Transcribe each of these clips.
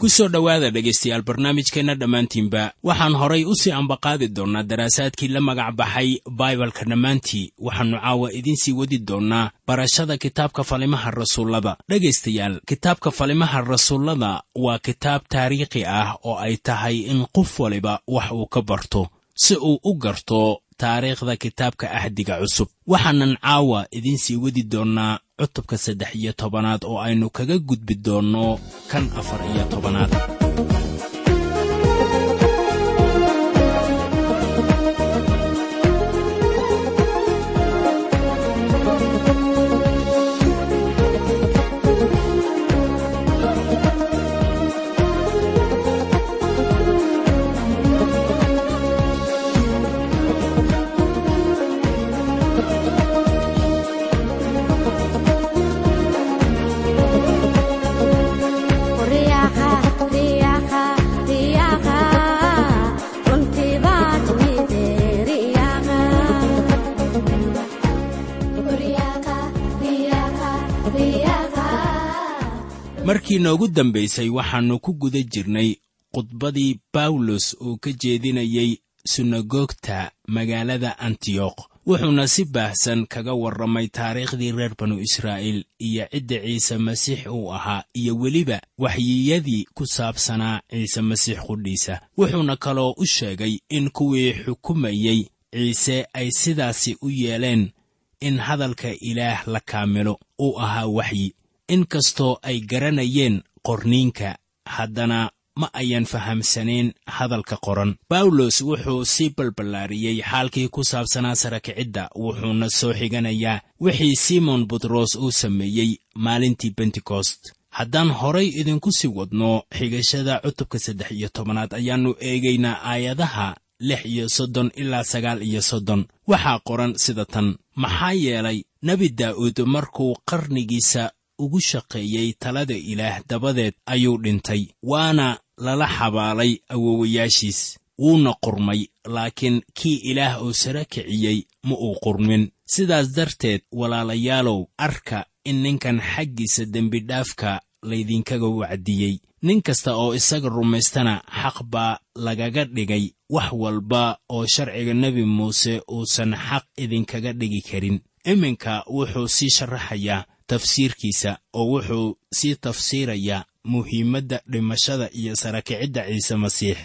ku soo dhowaada dhegaystayaal barnaamijkeenna dhammaantiinba waxaan horay u sii ambaqaadi doonnaa daraasaadkii la magac baxay baibalka dhammaantii. Waxaannu caawa idiin sii wadi doonnaa barashada kitaabka falimaha rasuullada. Dhegaystayaal kitaabka falimaha rasuullada waa kitaab taariikhi ah oo ay tahay in qof waliba wax uu ka barto si uu u garto taariikhda kitaabka ahdiga cusub. Waxaanan caawa idiin sii wadi doonnaa cutubka saddex iyo tobanaad oo aynu kaga gudbi doonno kan afar iyo tobanaad markii noogu dambaysay waxaannu ku guda jirnay khudbadii bawlos uu ka jeedinayey sunagoogta magaalada antiyokh wuxuuna si baahsan kaga warramay taariikhdii reer banu israa'iil iyo cidda ciise masiix uu ahaa iyo weliba waxyiyadii ku saabsanaa ciise masiix qudhiisa. Wuxuuna kaloo u sheegay in kuwii xukumayey ciise ay sidaasi u yeeleen in hadalka ilaah la kaamilo uu ahaa waxyi in kastoo ay garanayeen qorniinka haddana ma ayan fahamsanayn hadalka qoran. Bawlos wuxuu sii balballaariyey xaalkii ku saabsanaa sarakicidda wuxuuna soo xiganayaa wixii simon butros uu sameeyey maalintii bentekost haddaan horay idinku sii wadno xigashada cutubka saddex iyo tobanaad ayaannu eegaynaa aayadaha lix iyo soddon ilaa sagaal iyo soddon. Waxaa qoran sida tan maxaa yeelay nebi daa'uud markuu qarnigiisa ugu shaqeeyey talada ilaah dabadeed ayuu dhintay waana lala xabaalay awowayaashiis wuuna qurmay laakiin kii ilaah oo sara kiciyey ma uu qurmin. Sidaas darteed walaalayaalow arka in ninkan xaggiisa dembidhaafka laydinkaga wacdiyey. Nin kasta oo isaga rumaystana xaq baa lagaga dhigay wax walba oo sharciga nebi muuse uusan xaq idinkaga dhigi karin. Iminka wuxuu sii sharaxayaa tafsiirkiisa oo wuxuu sii tafsiirayaa muhiimadda dhimashada iyo sarakicidda ciise masiix.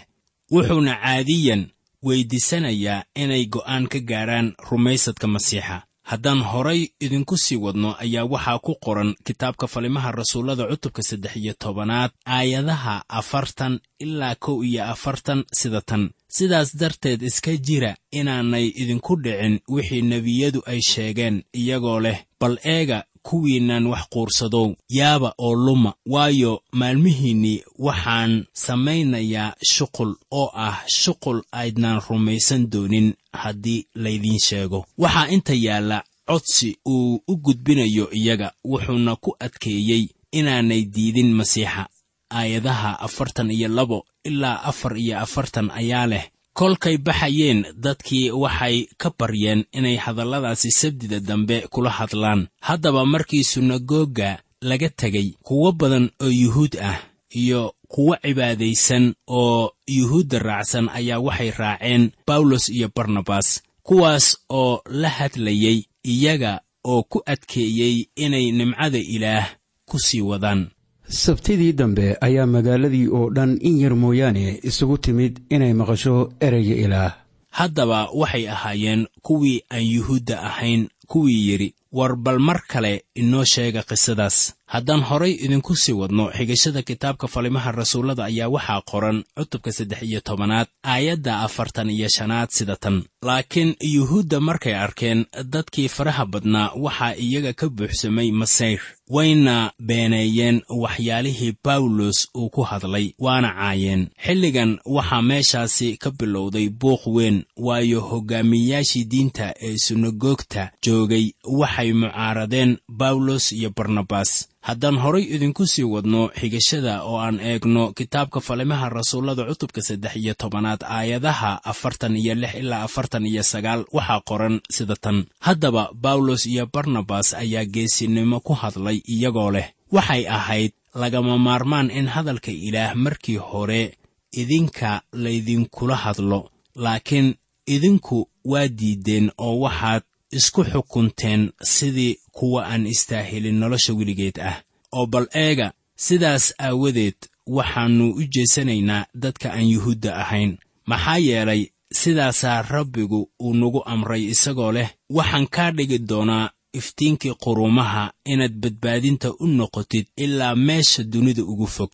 Wuxuuna caadiyan weyddiisanayaa inay go'aan ka gaarhaan rumaysadka masiixa. Haddaan horay idinku sii wadno ayaa waxaa ku qoran kitaabka falimaha rasuullada cutubka saddex iyo tobanaad aayadaha afartan ilaa kow iyo afartan sida tan. Sidaas darteed iska jira inaanay idinku dhicin wixii nebiyadu ay sheegeen iyagoo leh bal eega kuwiinnan wax quursadow. Yaaba oo luma. Waayo maalmihiinnii waxaan samaynayaa shuqul oo ah shuqul aydnaan rumaysan doonin haddii laydiin sheego. Waxaa inta yaalla codsi uu u gudbinayo iyaga. Wuxuuna ku adkeeyey inaanay diidin masiixa. Aayadaha afartan iyo labo ilaa afar iyo afartan ayaa leh kolkay baxayeen dadkii waxay ka baryeen inay hadalladaasi sabdida dambe kula hadlaan. Haddaba markii sunagoga laga tegey kuwo badan oo yuhuud ah iyo kuwo cibaadaysan oo yuhuudda raacsan ayaa waxay raaceen bawlos iyo barnabas kuwaas oo la hadlayey iyaga oo ku adkeeyey inay nimcada ilaah ku sii wadaan sabtidii dambe ayaa magaaladii oo dhan in yar mooyaane isugu timid inay maqasho ereyga ilaah. Haddaba waxay ahaayeen kuwii aan yuhuudda ahayn kuwii yidhi war bal mar kale inoo sheega qisadaas haddaan horay idinku sii wadno xigashada kitaabka falimaha rasuullada ayaa waxaa qoran cutubka saddex iyo tobanaad aayadda afartan iyo shanaad sida tan. Laakiin yuhuudda markay arkeen dadkii faraha badnaa waxaa iyaga ka buuxsamay masayr wayna beeneeyeen waxyaalihii bawlos uu ku hadlay waana caayeen. Xilligan waxaa meeshaasi ka bilowday buuq weyn waayo hoggaamiyeyaashii diinta ee sunagoogta joogay waxay mucaaradeen bawlos iyo barnabas haddaan horay idinku sii wadno xigashada oo aan eegno kitaabka falimaha rasuullada cutubka saddex iyo tobanaad aayadaha afartan iyo lix ilaa afartan iyo sagaal waxaa qoran sida tan. Haddaba bawlos iyo barnabas ayaa geesinimo ku hadlay iyagoo leh waxay ahayd lagama maarmaan in hadalka ilaah markii hore idinka laydinkula hadlo laakiin idinku waa diiddeen oo waxaad isku xukunteen sidii kuwa aan istaahilin nolosha weligeed ah. Oo bal eega sidaas aawadeed waxaannu u jeesanaynaa dadka aan yuhuudda ahayn. Maxaa yeelay sidaasaa rabbigu uu nagu amray isagoo leh waxaan kaa dhigi doonaa iftiinkii quruumaha inaad badbaadinta u noqotid ilaa meesha dunida ugu fog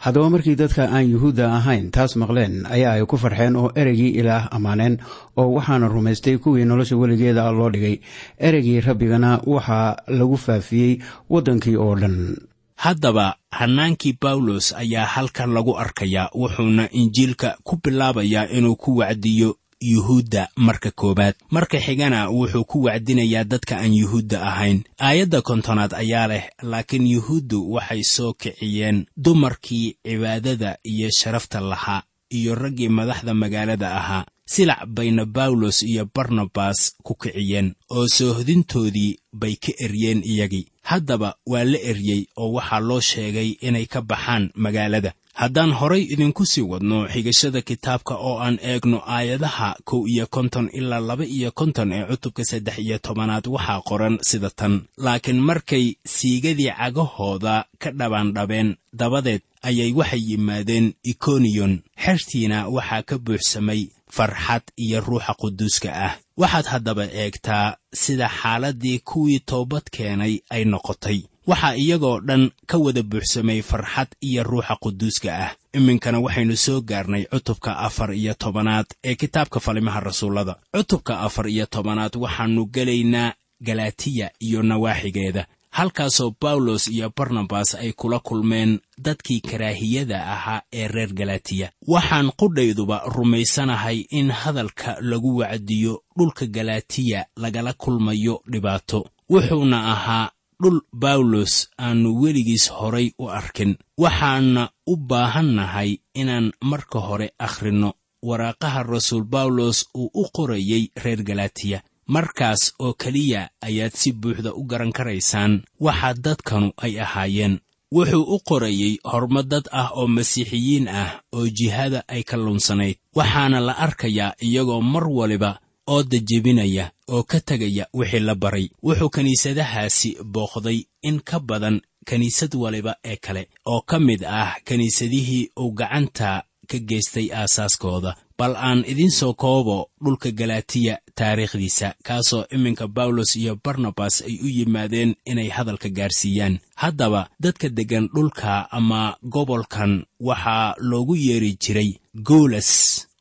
haddaba markii dadka aan yuhuudda ahayn taas maqleen ayaa ay ku farxeen oo ereygii ilaah ammaaneen oo waxaana rumaystay kuwii nolosha weligeeda loo dhigay. Ereygii rabbigana waxaa lagu faafiyey waddankii oo dhan. Haddaba hannaankii bawlos ayaa halkan lagu arkayaa wuxuuna injiilka ku bilaabayaa inuu ku wacdiyo yuhuudda marka koowaad. Marka xigana wuxuu ku wacdinayaa dadka aan yuhuudda ahayn. Aayadda kontonaad ayaa leh laakiin yuhuuddu waxay soo kiciyeen dumarkii cibaadada iyo sharafta lahaa iyo raggii madaxda magaalada ahaa. Silac bayna bawlos iyo barnabas ku kiciyeen oo soohodintoodii bay ka eryeen iyagii. Haddaba waa la eryey oo waxaa loo sheegay inay ka baxaan magaalada haddaan horay idinku sii wadno xigashada kitaabka oo aan eegno aayadaha kow iyo konton ilaa laba iyo konton ee cutubka saddex iyo tobanaad waxaa qoran sida tan. Laakiin markay siigadii cagahooda ka dhabaandhabeen dabadeed ayay waxay yimaadeen ikoniyon xertiina waxaa ka buuxsamay farxad iyo ruuxa quduuska ah. Waxaad haddaba eegtaa sida xaaladdii kuwii toobad keenay ay noqotay waxaa iyagoo dhan ka wada buuxsamay farxad iyo ruuxa quduuska ah. Iminkana waxaynu soo gaarnay cutubka afar iyo tobanaad ee kitaabka falimaha rasuullada. Cutubka afar iyo tobanaad waxaannu gelaynaa galatiya iyo nawaaxigeeda halkaasoo bawlos iyo barnabas ay kula kulmeen dadkii karaahiyada ahaa ee reer galatiya waxaan qudhayduba rumaysanahay in hadalka lagu wacdiyo dhulka galatiya lagala kulmayo dhibaato wuxuuna ahaa dhul bawlos aannu weligiis horay u arkin. Waxaana u baahannahay inaan marka hore akhrinno waraaqaha rasuul bawlos uu u qorayey reer galatiya markaas oo keliya ayaad si buuxda u garan karaysaan waxa dadkanu ay ahaayeen. Wuxuu u qorayey horma dad ah oo masiixiyiin ah oo jihada ay ka lunsanayd. Waxaana la arkayaa iyagoo mar waliba ooda jebinaya oo ka tegaya wixii la baray. Wuxuu kiniisadahaasi booqday in ka badan kiniisad waliba ee kale oo ka mid ah kiniisadihii uu gacanta ka geystay aasaaskooda. Bal aan idiin soo koobo dhulka galatiya taariikhdiisa kaasoo iminka bawlos iyo barnabas ay u yimaadeen inay hadalka gaarsiiyaan. Haddaba dadka deggan dhulka ama gobolkan waxaa loogu yeeri jiray goolas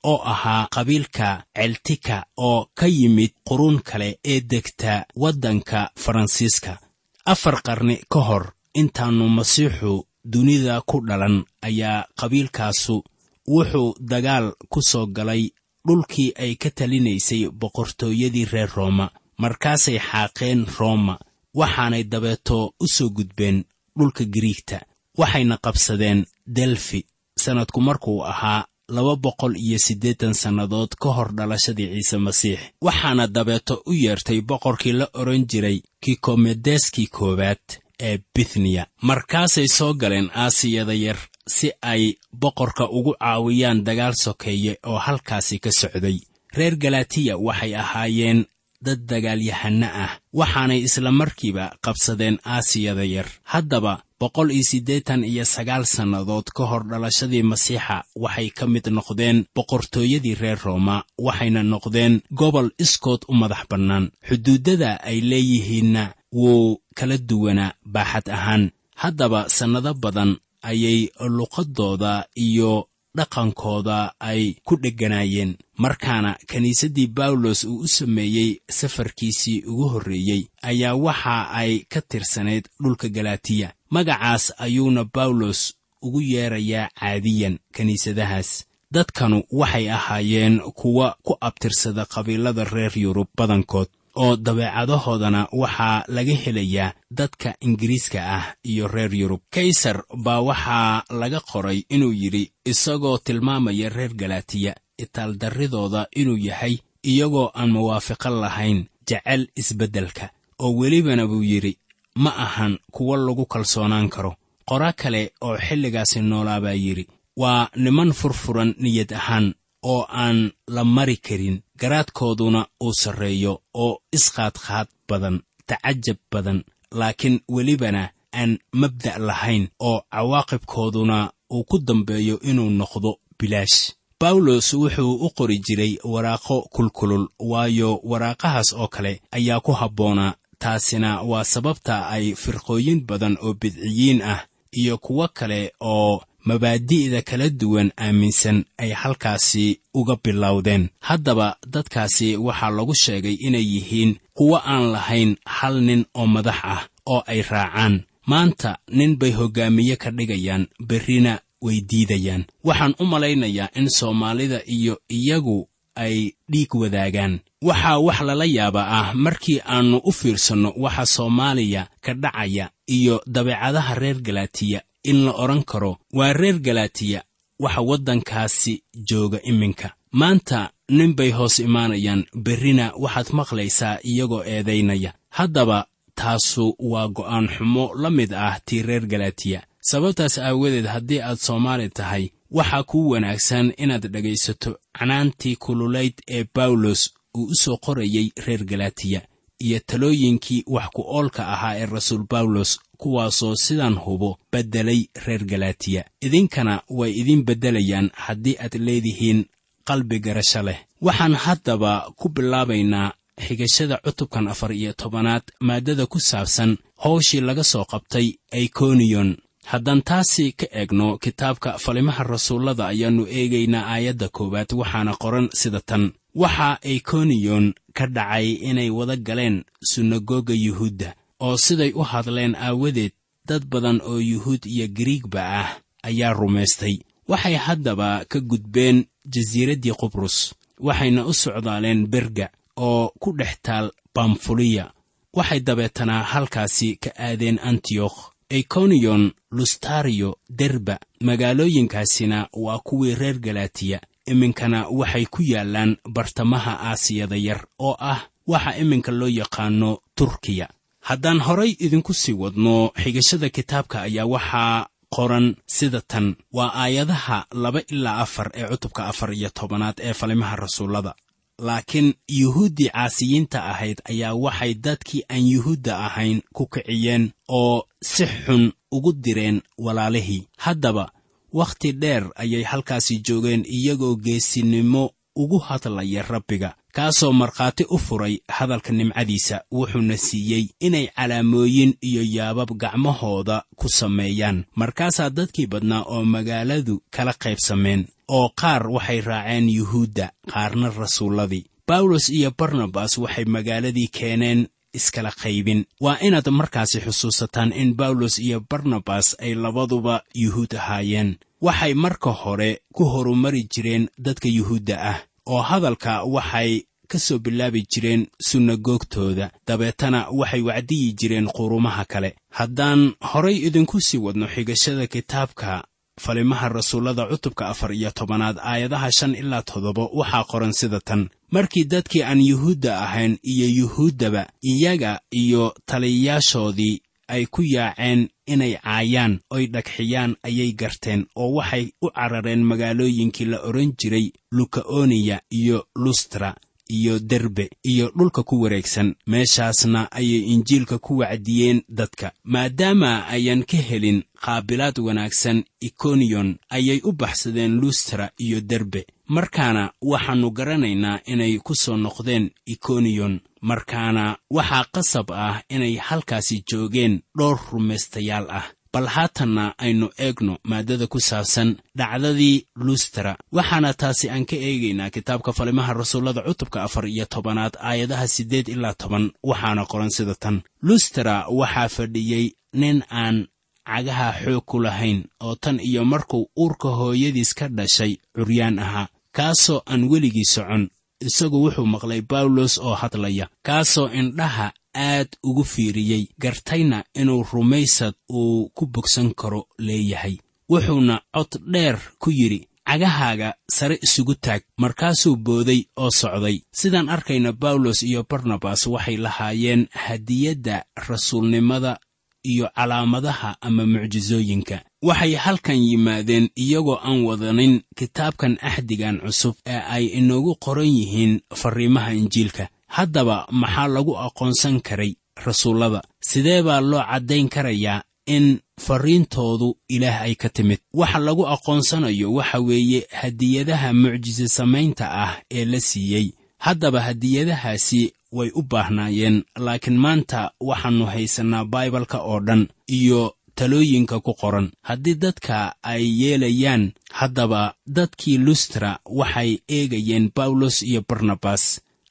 oo ahaa qabiilka celtika oo ka yimid quruun kale ee degta waddanka faransiiska. Afar qarni ka hor intaannu masiixu dunida ku dhalan ayaa qabiilkaasu wuxuu dagaal ku soo galay dhulkii ay ka talinaysay boqortooyadii reer rooma. Markaasay xaaqeen rooma waxaanay dabeeto u soo gudbeen dhulka giriigta waxayna qabsadeen delfi. Sannadku markuu ahaa laba boqol iyo siddeetan sannadood ka hor dhalashadii ciise masiix waxaana dabeeto u yeertay boqorkii la odhan jiray kikomedeeskii koowaad ee bithniya markaasay soo galeen aasiyada yar si ay boqorka ugu caawiyaan dagaal sokeeye oo halkaasi ka socday. Reer galatiya waxay ahaayeen dad dagaalyahanno ah waxaanay isla markiiba qabsadeen aasiyada yar. Haddaba boqol iyo siddeetan iyo sagaal sannadood ka hor dhalashadii masiixa waxay ka mid noqdeen boqortooyadii reer rooma waxayna noqdeen gobol iskood u madax bannaan. Xuduuddada ay leeyihiinna wuu kala duwanaa baaxad ahaan. Haddaba sannado badan ayay luqaddooda iyo dhaqankooda ay ku dheganaayeen markaana kiniisaddii bawlos uu u sameeyey safarkiisii ugu horreeyey ayaa waxa ay ka tirsanayd dhulka galatiya magacaas ayuuna bawlos ugu yeerayaa caadiyan kiniisadahaas dadkanu waxay ahaayeen kuwa ku abtirsada qabiilada reer yurub badankood oo dabeecadahoodana waxaa laga helayaa dadka ingiriiska ah iyo reer yurub. Kaysar baa waxaa laga qoray inuu yidhi isagoo tilmaamaya reer galatiya itaaldarridooda inuu yahay iyagoo aan muwaafiqo lahayn jecel isbeddelka. Oo welibana buu yidhi ma ahan kuwo lagu kalsoonaan karo. Qora kale oo xilligaasi noolaa baa yidhi waa niman furfuran niyad ahaan oo aan la mari karin garaadkooduna uu sarreeyo oo isqaadqaad badan tacajab badan. Laakiin welibana aan mabda' lahayn oo cawaaqibkooduna uu ku dambeeyo inuu noqdo bilaash. Bawlos wuxuu u qori jiray waraaqo kulkulul waayo waraaqahaas oo kale ayaa ku habboonaa taasina waa sababta ay firqooyin badan oo bidciyiin ah iyo kuwo kale oo mabaadi'da kala duwan aaminsan ay halkaasi uga bilowdeen. Haddaba dadkaasi waxaa lagu sheegay inay yihiin kuwo aan lahayn hal nin oo madax ah oo ay raacaan. Maanta nin bay hoggaamiye ka dhigayaan berrina way diidayaan. Waxaan u malaynayaa in soomaalida iyo iyagu ay dhiig wadaagaan. Waxaa wax lala yaaba ah markii aannu u fiirsanno waxa soomaaliya ka dhacaya iyo dabeecadaha reer galatiya in la odhan karo waa reer galatiya waxa waddankaasi jooga iminka. Maanta nin bay hoos imaanayaan berrina waxaad maqlaysaa iyagoo eedaynaya haddaba taasu waa go'aan xumo la mid ah tii reer galatiya sababtaas aawadeed haddii aad soomaali tahay waxaa kuu wanaagsan inaad dhegaysato canaantii kululayd ee bawlos uu u soo qorayey reer galatiya iyo talooyinkii wax ku oolka ahaa ee rasuul bawlos kuwaasoo sidaan hubo beddelay reer galatiya idinkana way idiin beddelayaan haddii aad leedihiin qalbi garasho leh. Waxaan haddaba ku bilaabaynaa xigashada cutubkan afar iyo tobanaad maaddada ku saabsan howshii laga soo qabtay aikoniyon haddaan taasi ka eegno kitaabka falimaha rasuullada ayaannu eegaynaa aayadda koowaad waxaana qoran sida tan. Waxaa aikoniyon ka dhacay inay wada galeen sunagoga yuhuudda oo siday u hadleen aawadeed dad badan oo yuhuud iyo giriigba ah ayaa rumaystay. Waxay haddaba ka gudbeen jasiiraddii qubrus waxayna u socdaaleen berga oo ku dhex taal bamfuliya waxay dabeetanaa halkaasi ka aadeen antiyokh. Ikoniyon lustariyo derba magaalooyinkaasina waa kuwii reer galatiya iminkana waxay ku yaallaan bartamaha aasiyada yar oo ah waxa iminka loo yaqaano turkiya haddaan horay idinku sii wadno xigashada kitaabka ayaa waxaa qoran sida tan. Waa aayadaha laba ilaa afar ee cutubka afar iyo tobanaad ee falimaha rasuullada. Laakiin yuhuuddii caasiyiinta ahayd ayaa waxay dadkii aan yuhuudda ahayn ku kiciyeen oo si xun ugu direen walaalihii. Haddaba wakhti dheer ayay halkaasi joogeen iyagoo geesinimo ugu hadlaya rabbiga kaasoo markhaati u furay hadalka nimcadiisa wuxuuna siiyey inay calaamooyin iyo yaabab gacmahooda ku sameeyaan. Markaasaa dadkii badnaa oo magaaladu kala qaybsameen oo qaar waxay raaceen yuhuudda qaarna rasuulladii. Bawlos iyo barnabas waxay magaaladii keeneen iskala qaybin. Waa inaad markaasi xusuusataan in bawlos iyo barnabas ay labaduba yuhuud ahaayeen. Waxay marka hore ku horumari jireen dadka yuhuudda ah oo hadalka waxay ka soo bilaabi jireen sunagoogtooda dabeetana waxay wacdiyi jireen qurumaha kale. Haddaan horay idinku sii wadno xigashada kitaabka falimaha rasuullada cutubka afar iyo tobanaad aayadaha shan ilaa toddoba waxaa qoran sida tan. Markii dadkii aan yuhuudda ahayn iyo yuhuuddaba iyaga iyo taliyayaashoodii ay ku yaaceen inay caayaan oy dhagxiyaan ayay garteen oo waxay u carareen magaalooyinkii la odhan jiray lukaoniya iyo lustra iyo derbe iyo dhulka ku wareegsan. Meeshaasna ayay injiilka ku wacdiyeen dadka maadaama ayaan ka helin qaabilaad wanaagsan ikoniyon ayay u baxsadeen lustra iyo derbe markaana waxaannu garanaynaa inay ku soo noqdeen ikoniyon markaana waxaa qasab ah inay halkaasi joogeen dhowr rumaystayaal ah. Bal haatanna aynu eegno maaddada ku saabsan dhacdadii lustera waxaana taasi aan ka eegaynaa kitaabka falimaha rasuullada cutubka afar iyo tobanaad aayadaha siddeed ilaa toban waxaana qoran sida tan. Lustera waxaa fadhiyey nin aan cagaha xoog ku lahayn oo tan iyo markuu uurka hooyadiis ka dhashay curyaan ahaa kaasoo aan weligii socon. Isagu wuxuu maqlay bawlos oo hadlaya kaasoo indhaha aad ugu fiiriyey gartayna inuu rumaysad uu ku bogsan karo leeyahay. Wuxuuna cod dheer ku yidhi cagahaaga sare isugu taag markaasuu booday oo socday. Sidaan arkayna bawlos iyo barnabas waxay lahaayeen hadiyadda rasuulnimada iyo calaamadaha ama mucjisooyinka waxay halkan yimaadeen iyagoo aan wadanin kitaabkan axdigan cusub ee ay inoogu qoran yihiin farriimaha injiilka. Haddaba maxaa lagu aqoonsan karay rasuullada? Sidee baa loo caddayn karayaa in farriintoodu ilaah ay ka timid? Waxa lagu aqoonsanayo waxa weeye hadiyadaha mucjise samaynta ah ee la siiyey. Haddaba hadiyadahaasi way u baahnaayeen laakiin maanta waxaannu haysannaa baibalka oo dhan iyo talooyinka ku qoran. Haddii dadka ay yeelayaan haddaba dadkii lustra waxay eegayeen bawlos iyo barnabas.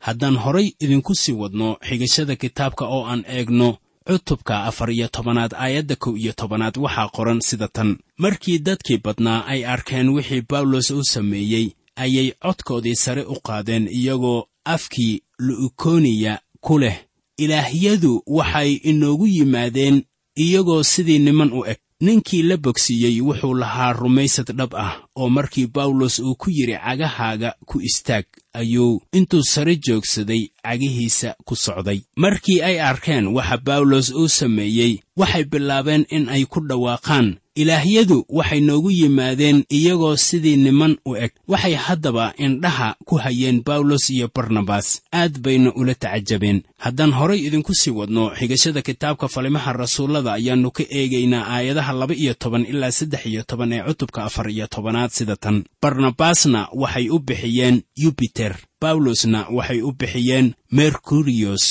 Haddaan horay idinku sii wadno xigashada kitaabka oo aan eegno cutubka afar iyo tobanaad aayadda kow iyo tobanaad waxaa qoran sida tan. Markii dadkii badnaa ay arkeen wixii bawlos u sameeyey ayay codkoodii sare u qaadeen iyagoo afkii lu'ukoniya ku leh. Ilaahyadu waxay inoogu yimaadeen iyagoo sidii niman u eg. Ninkii la bogsiiyey wuxuu lahaa rumaysad dhab ah oo markii bawlos uu ku yidhi cagahaaga ku istaag ayuu intuu sare joogsaday cagihiisa ku socday. Markii ay arkeen waxa bawlos uu sameeyey waxay bilaabeen in ay ku dhawaaqaan. Ilaahyadu waxay noogu yimaadeen iyagoo sidii niman u eg. Waxay haddaba indhaha ku hayeen bawlos iyo barnabas aad bayna ula tacajabeen. Haddaan horay idinku sii wadno xigashada kitaabka falimaha rasuullada ayaannu ka eegaynaa aayadaha laba iyo toban ilaa saddex iyo toban ee cutubka afar iyo tobanaad sida tan. Barnabasna waxay u bixiyeen yubiter bawlosna waxay u bixiyeen merkuriyos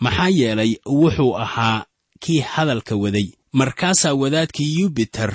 maxaa yeelay wuxuu ahaa kii hadalka waday. Markaasaa wadaadkii yubiter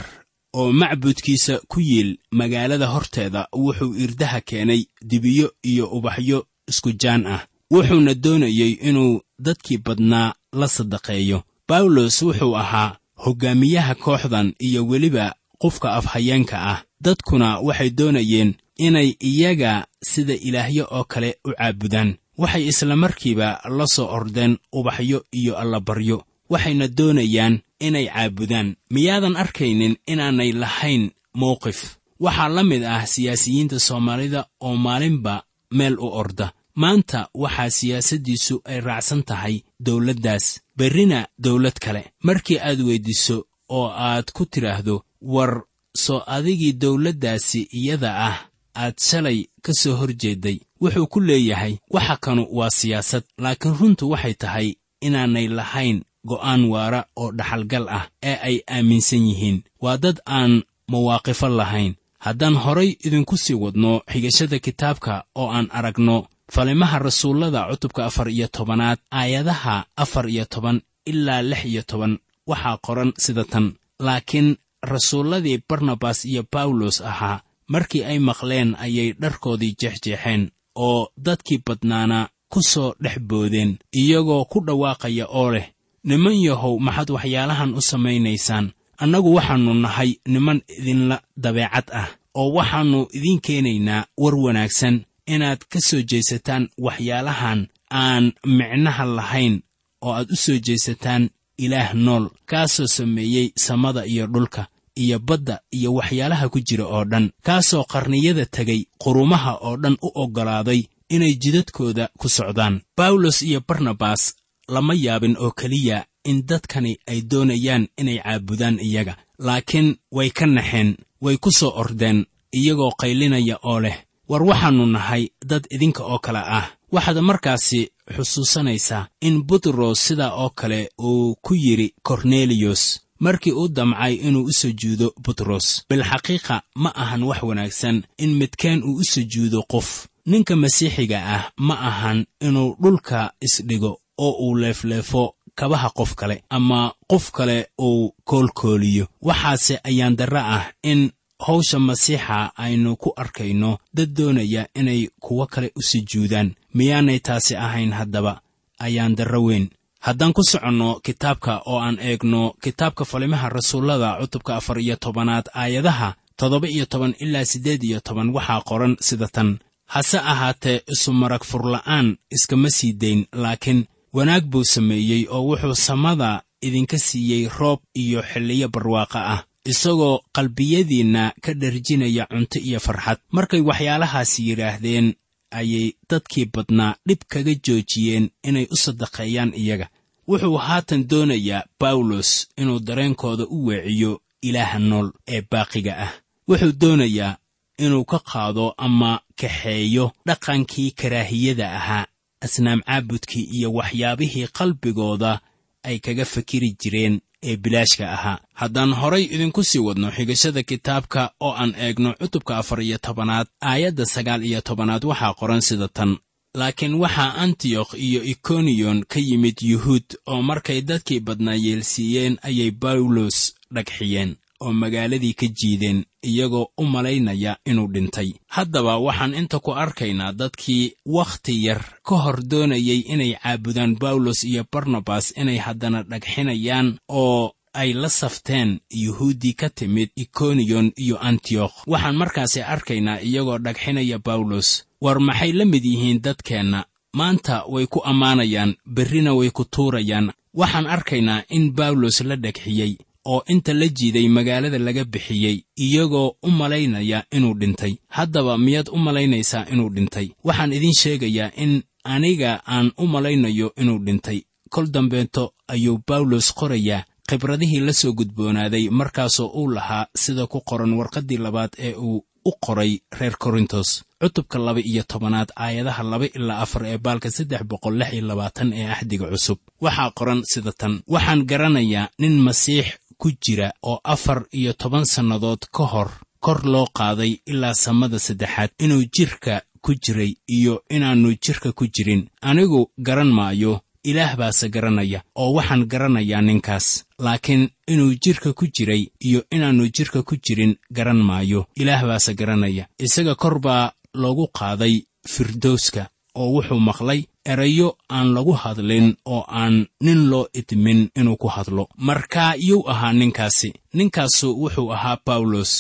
oo macbudkiisa ku yiil magaalada horteeda wuxuu irdaha keenay dibiyo iyo ubaxyo isku jaan ah. Wuxuuna doonayey inuu dadkii badnaa la sadaqeeyo. Bawlos wuxuu ahaa hoggaamiyaha kooxdan iyo weliba qofka afhayeenka ah. Dadkuna waxay doonayeen inay iyaga sida ilaahyo oo kale u caabudaan. Waxay isla markiiba la soo ordeen ubaxyo iyo allabaryo waxayna doonayaan inay caabudaan. Miyaadan arkaynin inaanay lahayn mowqif waxaa la mid ah siyaasiyiinta soomaalida oo maalinba meel u orda. Maanta waxaa siyaasaddiisu ay raacsan tahay dawladdaas berrina dawlad kale. Markii aad weyddiiso oo aad ku tidhaahdo war soo adigii dawladdaasi iyada ah aad shalay ka soo hor jeedday wuxuu ku leeyahay waxa kanu waa siyaasad laakiin runtu waxay tahay inaanay lahayn go'aan waara oo dhaxalgal ah ee ay aaminsan yihiin. Waa dad aan mawaaqifo lahayn. Haddaan horay idinku sii wadno xigashada kitaabka oo aan aragno falimaha rasuullada cutubka afar iyo tobanaad aayadaha afar iyo toban ilaa lix iyo toban waxaa qoran sida tan. Laakiin rasuulladii barnabas iyo bawlos ahaa markii ay maqleen ayay dharkoodii jeexjeexeen oo dadkii badnaana ku soo dhex boodeen iyagoo ku dhawaaqaya oo leh niman yahow maxaad waxyaalahan u samaynaysaan. Annagu waxaannu nahay niman idinla dabeecad ah oo waxaannu idiin keenaynaa war wanaagsan. Inaad ka soo jeesataan waxyaalahan aan micnaha lahayn oo aad u soo jeesataan ilaah nool kaasoo sameeyey samada iyo dhulka iyo badda iyo waxyaalaha ku jira oo dhan. Kaasoo qarniyada tegay qurumaha oo dhan u oggolaaday inay jidadkooda ku socdaan. Bawlos iyo barnabas lama yaabin oo keliya in dadkani ay doonayaan inay caabudaan iyaga. Laakiin way ka naxeen way ku soo ordeen iyagoo qaylinaya oo leh war waxaannu nahay dad idinka oo kale ah. Waxaad markaasi xusuusanaysaa in butros sidaa oo kale uu ku yidhi korneliyos markii uu damcay inuu u sujuudo butros bilxaqiiqa ma ahan wax wanaagsan in midkeen uu u sujuudo qof. Ninka masiixiga ah ma ahan inuu dhulka isdhigo oo uu leefleefo kabaha qof kale ama qof kale uu koolkooliyo. Waxaase ayaan darre ah in hawsha masiixa aynu ku arkayno dad doonaya inay kuwo kale u sujuudaan miyaanay taasi ahayn haddaba ayaan darro weyn. Haddaan ku soconno kitaabka oo aan eegno kitaabka falimaha rasuullada cutubka afar iyo tobanaad aayadaha toddoba iyo toban ilaa siddeed iyo toban waxaa qoran sida tan. Hase ahaatee isu furla'aan iskama sii dayn laakiin wanaag buu sameeyey oo wuxuu samada idinka siiyey roob iyo xilliyo barwaaqa ah isagoo qalbiyadiinna ka dharjinaya cunto iyo farxad. Markay waxyaalahaas yidhaahdeen ayay dadkii badnaa dhib kaga joojiyeen inay u sadaqeeyaan iyaga. Wuxuu haatan doonayaa bawlos inuu dareenkooda u weeciyo ilaaha nool ee baaqiga ah. Wuxuu doonayaa inuu ka qaado ama kaxeeyo dhaqankii karaahiyada ahaa asnaam caabudkii iyo waxyaabihii qalbigooda ay kaga fakiri jireen ee bilaashka ahaa. Haddaan horay idinku sii wadno xigashada kitaabka oo aan eegno cutubka afar iyo tobanaad aayadda sagaal iyo tobanaad waxaa qoran sida tan. Laakiin waxaa antiyokh iyo ikoniyon ka yimid yuhuud oo markay dadkii badnaa yeelsiiyeen ayay bawlos dhagxiyeen oo magaaladii ka jiideen iyagoo u malaynaya inuu dhintay. Haddaba waxaan inta ku arkaynaa dadkii wakhti yar ka hor doonayay inay caabudaan bawlos iyo barnabas inay haddana dhagxinayaan oo ay la safteen yuhuuddii ka timid ikoniyon iyo antiyokh. Waxaan markaasi arkaynaa iyagoo dhagxinaya bawlos war maxay la mid yihiin dadkeenna? Maanta way ku ammaanayaan berrina way ku tuurayaan. Waxaan arkaynaa in bawlos la dhagxiyey oo inta la jiiday magaalada laga bixiyey iyagoo u malaynaya inuu dhintay. Haddaba miyaad u malaynaysaa inuu dhintay? Waxaan idiin sheegayaa in aniga aan u malaynayo inuu dhintay. Kol dambeeto ayuu bawlos qorayaa khibradihii la soo gudboonaaday markaasoo uu lahaa sida ku qoran warqaddii labaad ee uu u qoray reer korintos. Cutubka laba iyo tobanaad aayadaha laba ilaa afar ee baalka saddex boqol lix iyo labaatan ee axdiga cusub. Waxaa qoran sida tan waxaan garanayaa nin masiix ku jira oo afar iyo toban sannadood ka hor kor loo qaaday ilaa samada saddexaad inuu jidhka ku jiray iyo inaannu jidhka ku jirin. Anigu garan maayo ilaah baase garanaya oo waxaan garanayaa ninkaas. Laakiin inuu jidhka ku jiray iyo inaannu jidhka ku jirin garan maayo ilaah baase garanaya. Isaga kor baa loogu qaaday firdowska oo wuxuu maqlay erayo aan lagu hadlin oo aan nin loo idmin inuu ku hadlo. Markaa yuu ahaa ninkaasi. Ninkaasu wuxuu ahaa bawlos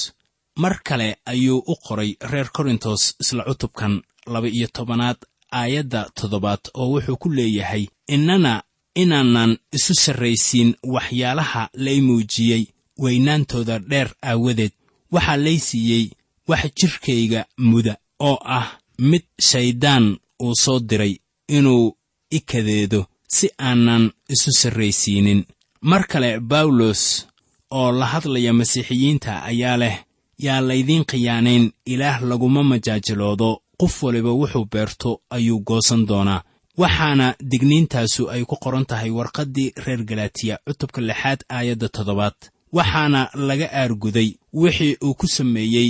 mar kale ayuu u qoray reer korintos isla cutubkan laba iyo tobanaad aayadda toddobaad oo wuxuu ku leeyahay innana inaanan isu sarraysiin waxyaalaha lay muujiyey weynaantooda dheer aawadeed. Waxaa lay siiyey wax jidhkayga muda oo ah mid shayddaan uu soo diray inuu i kadeedo si aanan isu sarraysiinin. Mar kale bawlos oo la hadlaya masiixiyiinta ayaa leh yaa laydiin khiyaanayn ilaah laguma majaajiloodo qof waliba wuxuu beerto ayuu goosan doonaa. Waxaana digniintaasu ay ku qoran tahay warqaddii reer galatiya cutubka lixaad aayadda toddobaad. Waxaana laga aarguday wixii uu ku sameeyey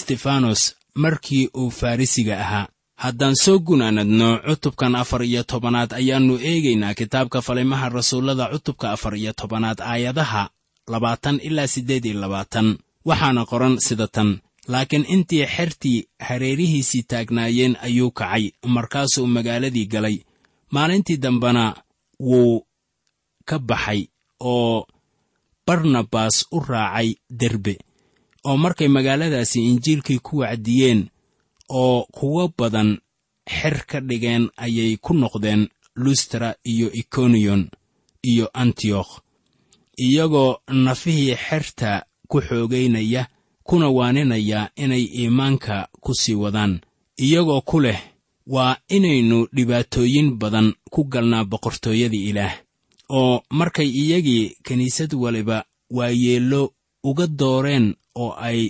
stefanos markii uu farrisiga ahaa haddaan soo gunaanadno cutubkan afar iyo tobanaad ayaannu eegaynaa kitaabka falimaha rasuullada cutubka afar iyo tobanaad aayadaha labaatan ilaa siddeed iyo labaatan. Waxaana qoran sida tan laakiin intii xertii hareerihiisii taagnaayeen ayuu kacay markaasuu magaaladii galay. Maalintii dambena wuu ka baxay oo barnabas u raacay derbe oo markay magaaladaasi injiilkii ku wacdiyeen oo kuwo badan xer ka dhigeen ayay ku noqdeen lustra iyo ikoniyon iyo antiyokh iyagoo nafihii xerta ku xoogaynaya kuna waaninaya inay iimaanka ku sii wadaan. Iyagoo ku leh waa inaynu dhibaatooyin badan ku galnaa boqortooyadii ilaah oo markay iyagii kiniisad waliba waayeello uga dooreen oo ay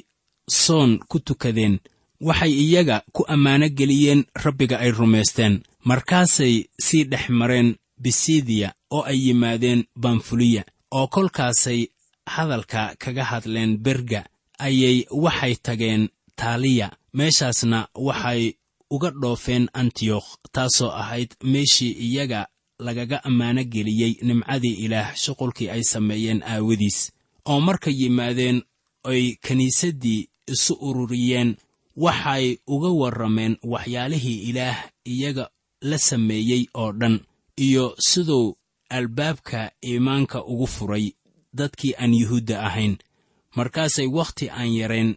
soon ku tukadeen waxay iyaga ku ammaano geliyeen rabbiga ay rumaysteen. Markaasay sii dhex mareen bisidiya oo ay yimaadeen bamfuliya oo kolkaasay hadalka kaga hadleen berga ayay waxay tageen taaliya. Meeshaasna waxay uga dhoofeen antiyokh taasoo ahayd meeshii iyaga lagaga ammaano geliyey nimcadii ilaah shuqulkii ay sameeyeen aawadiis. Oo markay yimaadeen ay kiniisaddii isu ururiyeen waxay uga warrameen waxyaalihii ilaah iyaga la sameeyey oo dhan iyo siduu albaabka iimaanka ugu furay dadkii aan yuhuudda ahayn. Markaasay wakhti aan yarayn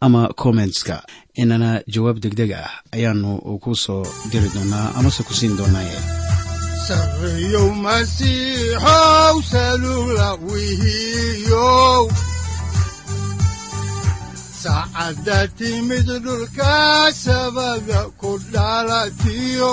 ama kommentska inana jawaab degdeg ah ayaanu ku soo diri doonaa amase ku siin doonaaye saacadda timid dhulka sabada ku dhalatiyo